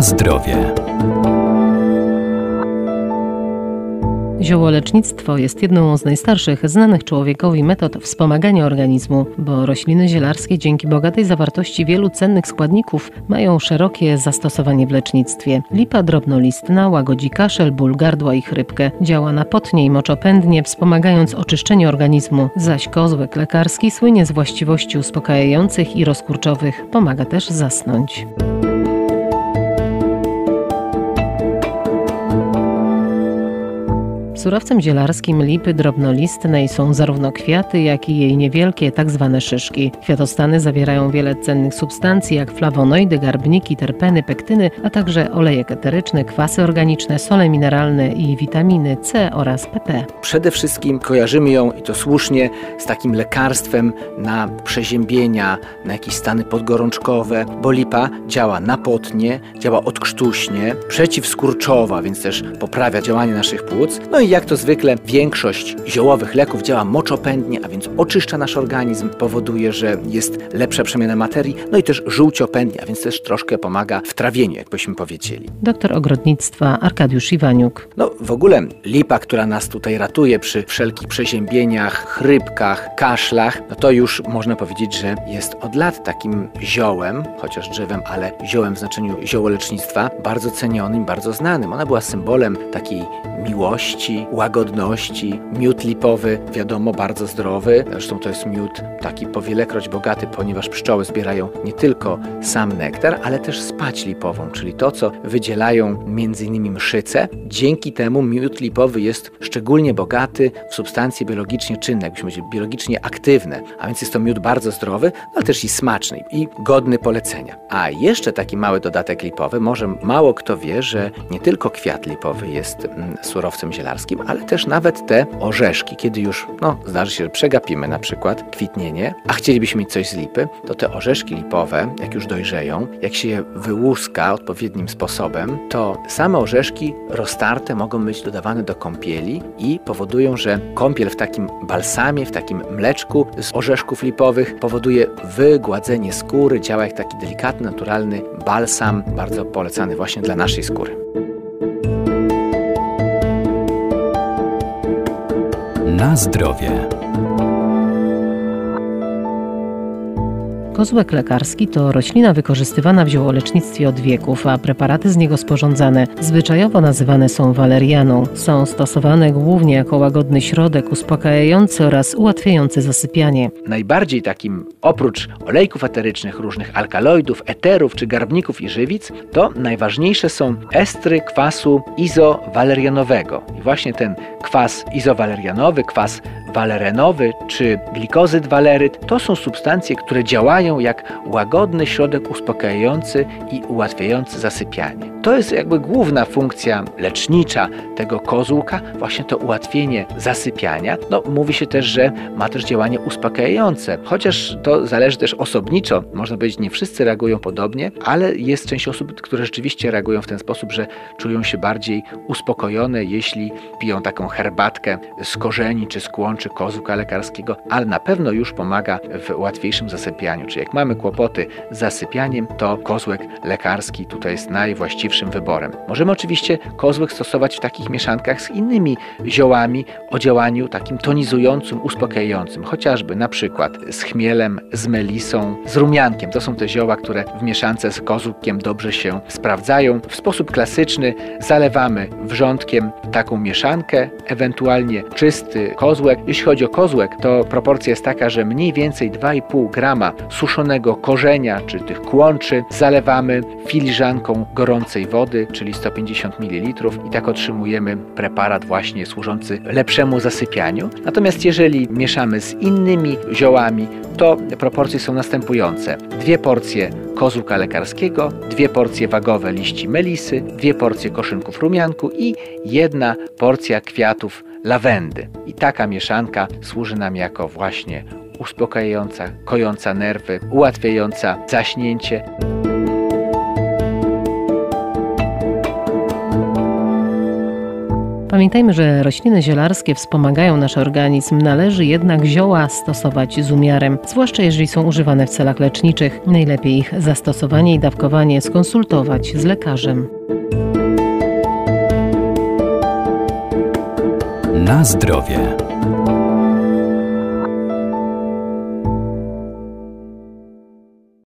Zdrowie. Ziołolecznictwo jest jedną z najstarszych znanych człowiekowi metod wspomagania organizmu, bo rośliny zielarskie dzięki bogatej zawartości wielu cennych składników mają szerokie zastosowanie w lecznictwie. Lipa drobnolistna łagodzi kaszel, ból gardła i chrypkę. Działa na potnie i moczopędnie, wspomagając oczyszczenie organizmu, zaś kozłek lekarski słynie z właściwości uspokajających i rozkurczowych. Pomaga też zasnąć. Surowcem zielarskim lipy drobnolistnej są zarówno kwiaty, jak i jej niewielkie, tak zwane szyszki. Kwiatostany zawierają wiele cennych substancji, jak flawonoidy, garbniki, terpeny, pektyny, a także olejek eteryczny, kwasy organiczne, sole mineralne i witaminy C oraz PP. Przede wszystkim kojarzymy ją, i to słusznie, z takim lekarstwem na przeziębienia, na jakieś stany podgorączkowe, bo lipa działa napotnie, działa odkrztuśnie, przeciwskurczowa, więc też poprawia działanie naszych płuc, no i jak to zwykle większość ziołowych leków działa moczopędnie, a więc oczyszcza nasz organizm, powoduje, że jest lepsza przemiana materii, no i też żółciopędnie, a więc też troszkę pomaga w trawieniu, jakbyśmy powiedzieli. Doktor ogrodnictwa Arkadiusz Iwaniuk. No w ogóle lipa, która nas tutaj ratuje przy wszelkich przeziębieniach, chrypkach, kaszlach, no to już można powiedzieć, że jest od lat takim ziołem, chociaż drzewem, ale ziołem w znaczeniu ziołolecznictwa, bardzo cenionym, bardzo znanym. Ona była symbolem takiej miłości, łagodności. Miód lipowy, wiadomo, bardzo zdrowy. Zresztą to jest miód taki powielekroć bogaty, ponieważ pszczoły zbierają nie tylko sam nektar, ale też spać lipową, czyli to, co wydzielają m.in. mszyce. Dzięki temu miód lipowy jest szczególnie bogaty w substancje biologicznie czynne, jakbyśmy powiedzieli, biologicznie aktywne. A więc jest to miód bardzo zdrowy, ale też i smaczny i godny polecenia. A jeszcze taki mały dodatek lipowy, może mało kto wie, że nie tylko kwiat lipowy jest mm, surowcem zielarskim, ale też nawet te orzeszki, kiedy już, no, zdarzy się, że przegapimy na przykład kwitnienie, a chcielibyśmy mieć coś z lipy, to te orzeszki lipowe, jak już dojrzeją, jak się je wyłuska odpowiednim sposobem, to same orzeszki roztarte mogą być dodawane do kąpieli i powodują, że kąpiel w takim balsamie, w takim mleczku z orzeszków lipowych powoduje wygładzenie skóry, działa jak taki delikatny, naturalny balsam, bardzo polecany właśnie dla naszej skóry. Zdrowie. Kozłek lekarski to roślina wykorzystywana w ziołolecznictwie od wieków, a preparaty z niego sporządzane zwyczajowo nazywane są walerianą. Są stosowane głównie jako łagodny środek uspokajający oraz ułatwiający zasypianie. Najbardziej takim, oprócz olejków eterycznych, różnych alkaloidów, eterów czy garbników i żywic, to najważniejsze są estry kwasu izowalerianowego. I właśnie ten kwas izowalerianowy, kwas walerenowy czy glikozyd waleryt to są substancje, które działają jak łagodny środek uspokajający i ułatwiający zasypianie. To jest jakby główna funkcja lecznicza tego kozłka, właśnie to ułatwienie zasypiania. No, mówi się też, że ma też działanie uspokajające, chociaż to zależy też osobniczo. Można powiedzieć, nie wszyscy reagują podobnie, ale jest część osób, które rzeczywiście reagują w ten sposób, że czują się bardziej uspokojone, jeśli piją taką herbatkę z korzeni czy z kłączy czy kozłka lekarskiego, ale na pewno już pomaga w łatwiejszym zasypianiu. Czyli jak mamy kłopoty z zasypianiem, to kozłek lekarski tutaj jest wyborem. Możemy oczywiście kozłek stosować w takich mieszankach z innymi ziołami o działaniu takim tonizującym, uspokajającym, chociażby na przykład z chmielem, z melisą, z rumiankiem. To są te zioła, które w mieszance z kozłkiem dobrze się sprawdzają. W sposób klasyczny zalewamy wrzątkiem taką mieszankę, ewentualnie czysty kozłek. Jeśli chodzi o kozłek, to proporcja jest taka, że mniej więcej 2,5 grama suszonego korzenia czy tych kłączy zalewamy filiżanką gorącej wody, czyli 150 ml i tak otrzymujemy preparat właśnie służący lepszemu zasypianiu. Natomiast jeżeli mieszamy z innymi ziołami, to proporcje są następujące. Dwie porcje kozłka lekarskiego, dwie porcje wagowe liści melisy, dwie porcje koszynków rumianku i jedna porcja kwiatów lawendy. I taka mieszanka służy nam jako właśnie uspokajająca, kojąca nerwy, ułatwiająca zaśnięcie. Pamiętajmy, że rośliny zielarskie wspomagają nasz organizm, należy jednak zioła stosować z umiarem, zwłaszcza jeżeli są używane w celach leczniczych. Najlepiej ich zastosowanie i dawkowanie skonsultować z lekarzem. Na zdrowie.